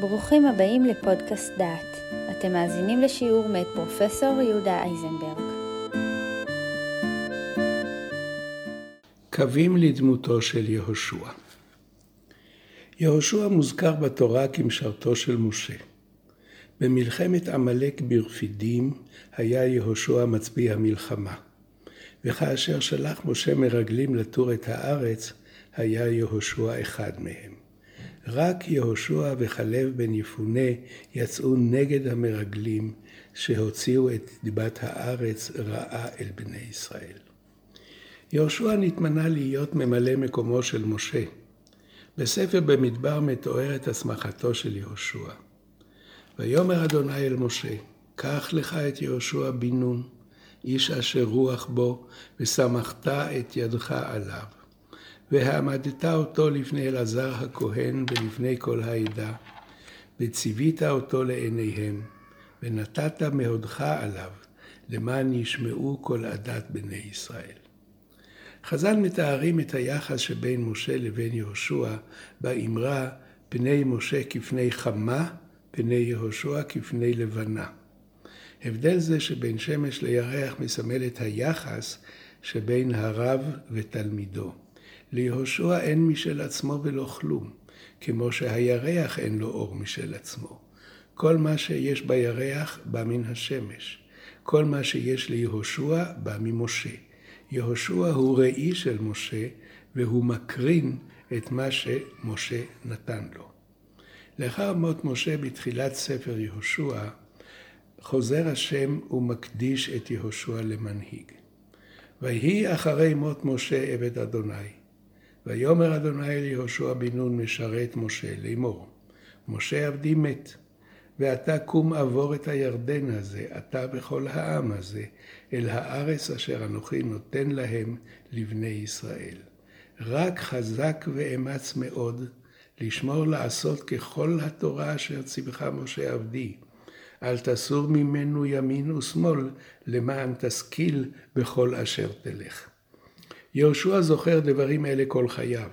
ברוכים הבאים לפודקאסט דעת. אתם מאזינים לשיעור מאת פרופסור יהודה אייזנברג. קווים לדמותו של יהושע. יהושע מוזכר בתורה כמשרתו של משה. במלחמת עמלק ברפידים היה יהושע מצביא המלחמה. וכאשר שלח משה מרגלים לתור את הארץ, היה יהושע אחד מהם. רק יהושע וכלב בן יפונה יצאו נגד המרגלים שהוציאו את דיבת הארץ רעה אל בני ישראל. יהושע נתמנה להיות ממלא מקומו של משה. בספר במדבר מתוארת הסמכתו של יהושע. ויאמר אדוני אל משה, קח לך את יהושע בן נון, איש אשר רוח בו, וסמכת את ידך עליו. והעמדת אותו לפני אלעזר הכהן ולפני כל העדה, וציווית אותו לעיניהם, ונתת מהודך עליו, למען ישמעו כל עדת בני ישראל. חז"ל מתארים את היחס שבין משה לבין יהושע באמרה פני משה כפני חמה, פני יהושע כפני לבנה. הבדל זה שבין שמש לירח מסמל את היחס שבין הרב ותלמידו. ליהושע אין משל עצמו ולא כלום, כמו שהירח אין לו אור משל עצמו. כל מה שיש בירח בא מן השמש. כל מה שיש ליהושע בא ממשה. יהושע הוא ראי של משה, והוא מקרין את מה שמשה נתן לו. לאחר מות משה בתחילת ספר יהושע, חוזר השם ומקדיש את יהושע למנהיג. ויהי אחרי מות משה עבד אדוני. ויאמר אדוני אל יהושע בן נון משרת משה לאמור, משה עבדי מת, ואתה קום עבור את הירדן הזה, אתה וכל העם הזה, אל הארץ אשר אנוכי נותן להם לבני ישראל. רק חזק ואמץ מאוד, לשמור לעשות ככל התורה אשר ציווך משה עבדי. אל תסור ממנו ימין ושמאל, למען תשכיל בכל אשר תלך. יהושע זוכר דברים אלה כל חייו,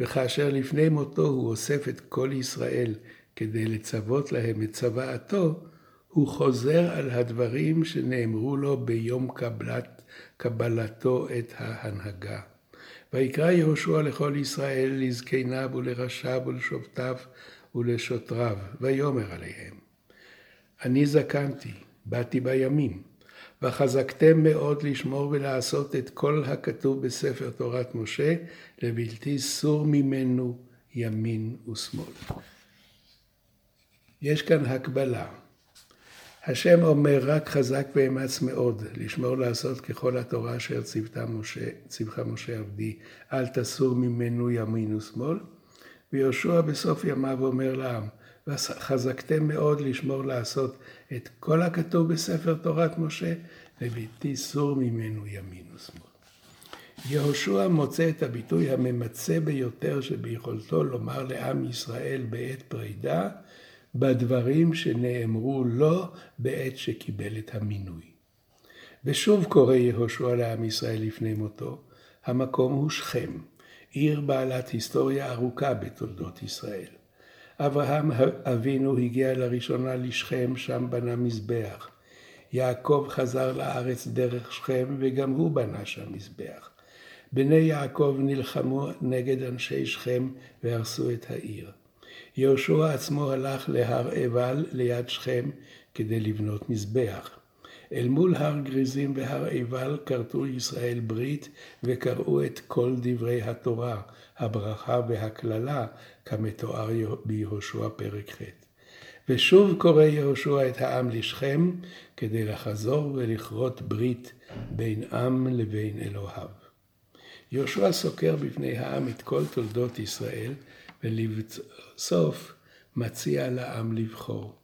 וכאשר לפני מותו הוא אוסף את כל ישראל כדי לצוות להם את צוואתו, הוא חוזר על הדברים שנאמרו לו ביום קבלת, קבלתו את ההנהגה. ויקרא יהושע לכל ישראל, לזקניו ולראשיו ולשופטיו ולשוטריו, ויאמר עליהם, אני זקנתי, באתי בימים, וחזקתם מאוד לשמור ולעשות את כל הכתוב בספר תורת משה, לבלתי סור ממנו ימין ושמאל. יש כאן הקבלה. השם אומר רק חזק ואמץ מאוד, לשמור לעשות ככל התורה אשר ציוותה משה, ציווך משה עבדי, אל תסור ממנו ימין ושמאל. ויהושע בסוף ימיו אומר לעם, וחזקתם מאוד לשמור לעשות את כל הכתוב בספר תורת משה, ובלתי סור ממנו ימין ושמאל. יהושע מוצא את הביטוי הממצה ביותר שביכולתו לומר לעם ישראל בעת פרידה, בדברים שנאמרו לו בעת שקיבל את המינוי. ושוב קורא יהושע לעם ישראל לפני מותו, המקום הוא שכם, עיר בעלת היסטוריה ארוכה בתולדות ישראל. אברהם אבינו הגיע לראשונה לשכם, שם בנה מזבח. יעקב חזר לארץ דרך שכם, וגם הוא בנה שם מזבח. בני יעקב נלחמו נגד אנשי שכם והרסו את העיר. יהושע עצמו הלך להר עיבל ליד שכם כדי לבנות מזבח. אל מול הר גריזים והר עיבל כרתו ישראל ברית וקראו את כל דברי התורה, הברכה והקללה, כמתואר ביהושע פרק ח'. ושוב קורא יהושע את העם לשכם כדי לחזור ולכרות ברית בין עם לבין אלוהיו. יהושע סוקר בפני העם את כל תולדות ישראל, ולבסוף מציע לעם לבחור.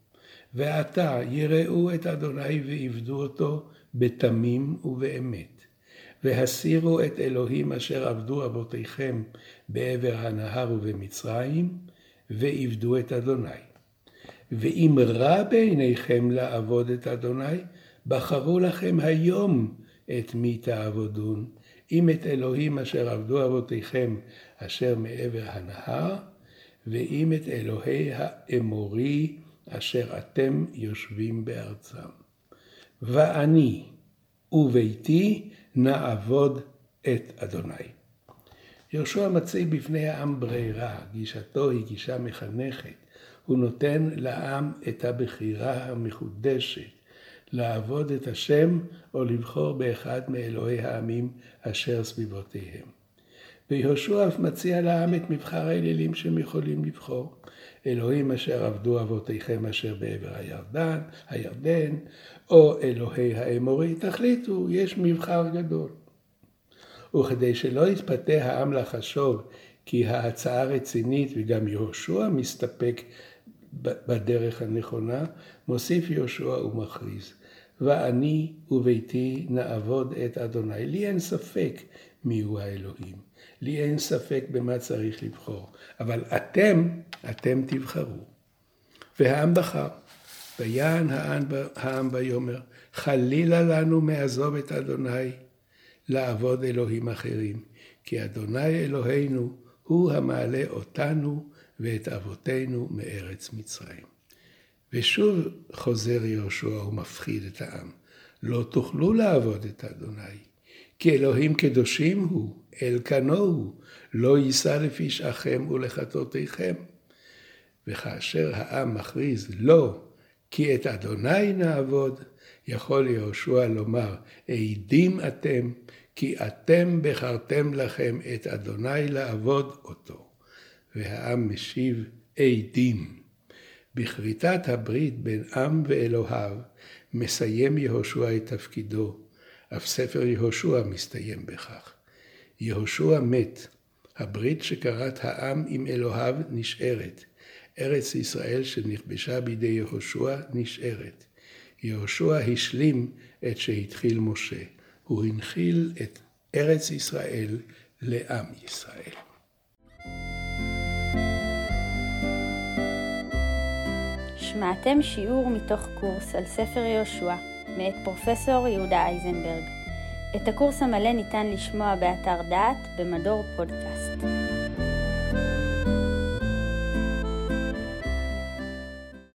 ועתה יראו את אדוני ועבדו אותו בתמים ובאמת. והסירו את אלוהים אשר עבדו אבותיכם בעבר הנהר ובמצרים, ועבדו את אדוני. ואם רע בעיניכם לעבוד את אדוני, בחרו לכם היום את מי ואם את אלוהי האמורי אשר אתם יושבים בארצם. ואני וביתי נעבוד את אדוני. יהושע מציג בפני העם ברירה, גישתו היא גישה מחנכת. הוא נותן לעם את הבחירה המחודשת, לעבוד את השם או לבחור באחד מאלוהי העמים אשר סביבותיהם. ויהושע אף מציע לעם את מבחר האלילים שהם יכולים לבחור. אלוהים אשר עבדו אבותיכם אשר בעבר הירדן, הירדן, או אלוהי האמורי, תחליטו, יש מבחר גדול. וכדי שלא יתפתה העם לחשוב כי ההצעה רצינית וגם יהושע מסתפק בדרך הנכונה, מוסיף יהושע ומכריז, ואני וביתי נעבוד את אדוני. לי אין ספק מיהו האלוהים. לי אין ספק במה צריך לבחור. אבל אתם, אתם תבחרו. והעם בחר. ויען העם ויאמר, חלילה לנו מעזוב את אדוני לעבוד אלוהים אחרים, כי אדוני אלוהינו הוא המעלה אותנו ואת אבותינו מארץ מצרים. ושוב חוזר יהושע ומפחיד את העם, לא תוכלו לעבוד את אדוני, כי אלוהים קדושים הוא, אל כנו הוא, לא יישא לפשעכם ולחטאותיכם. וכאשר העם מכריז לא, כי את אדוני נעבוד, יכול יהושע לומר, עדים אתם, כי אתם בחרתם לכם את אדוני לעבוד אותו. והעם משיב, עדים. בכריתת הברית בין עם ואלוהיו, מסיים יהושע את תפקידו, אף ספר יהושע מסתיים בכך. יהושע מת, הברית שכרת העם עם אלוהיו נשארת. ארץ ישראל שנכבשה בידי יהושע נשארת. יהושע השלים את שהתחיל משה. הוא הנחיל את ארץ ישראל לעם ישראל. שמעתם שיעור מתוך קורס על ספר יהושע, מאת פרופסור יהודה אייזנברג. את הקורס המלא ניתן לשמוע באתר דעת במדור פודקאסט.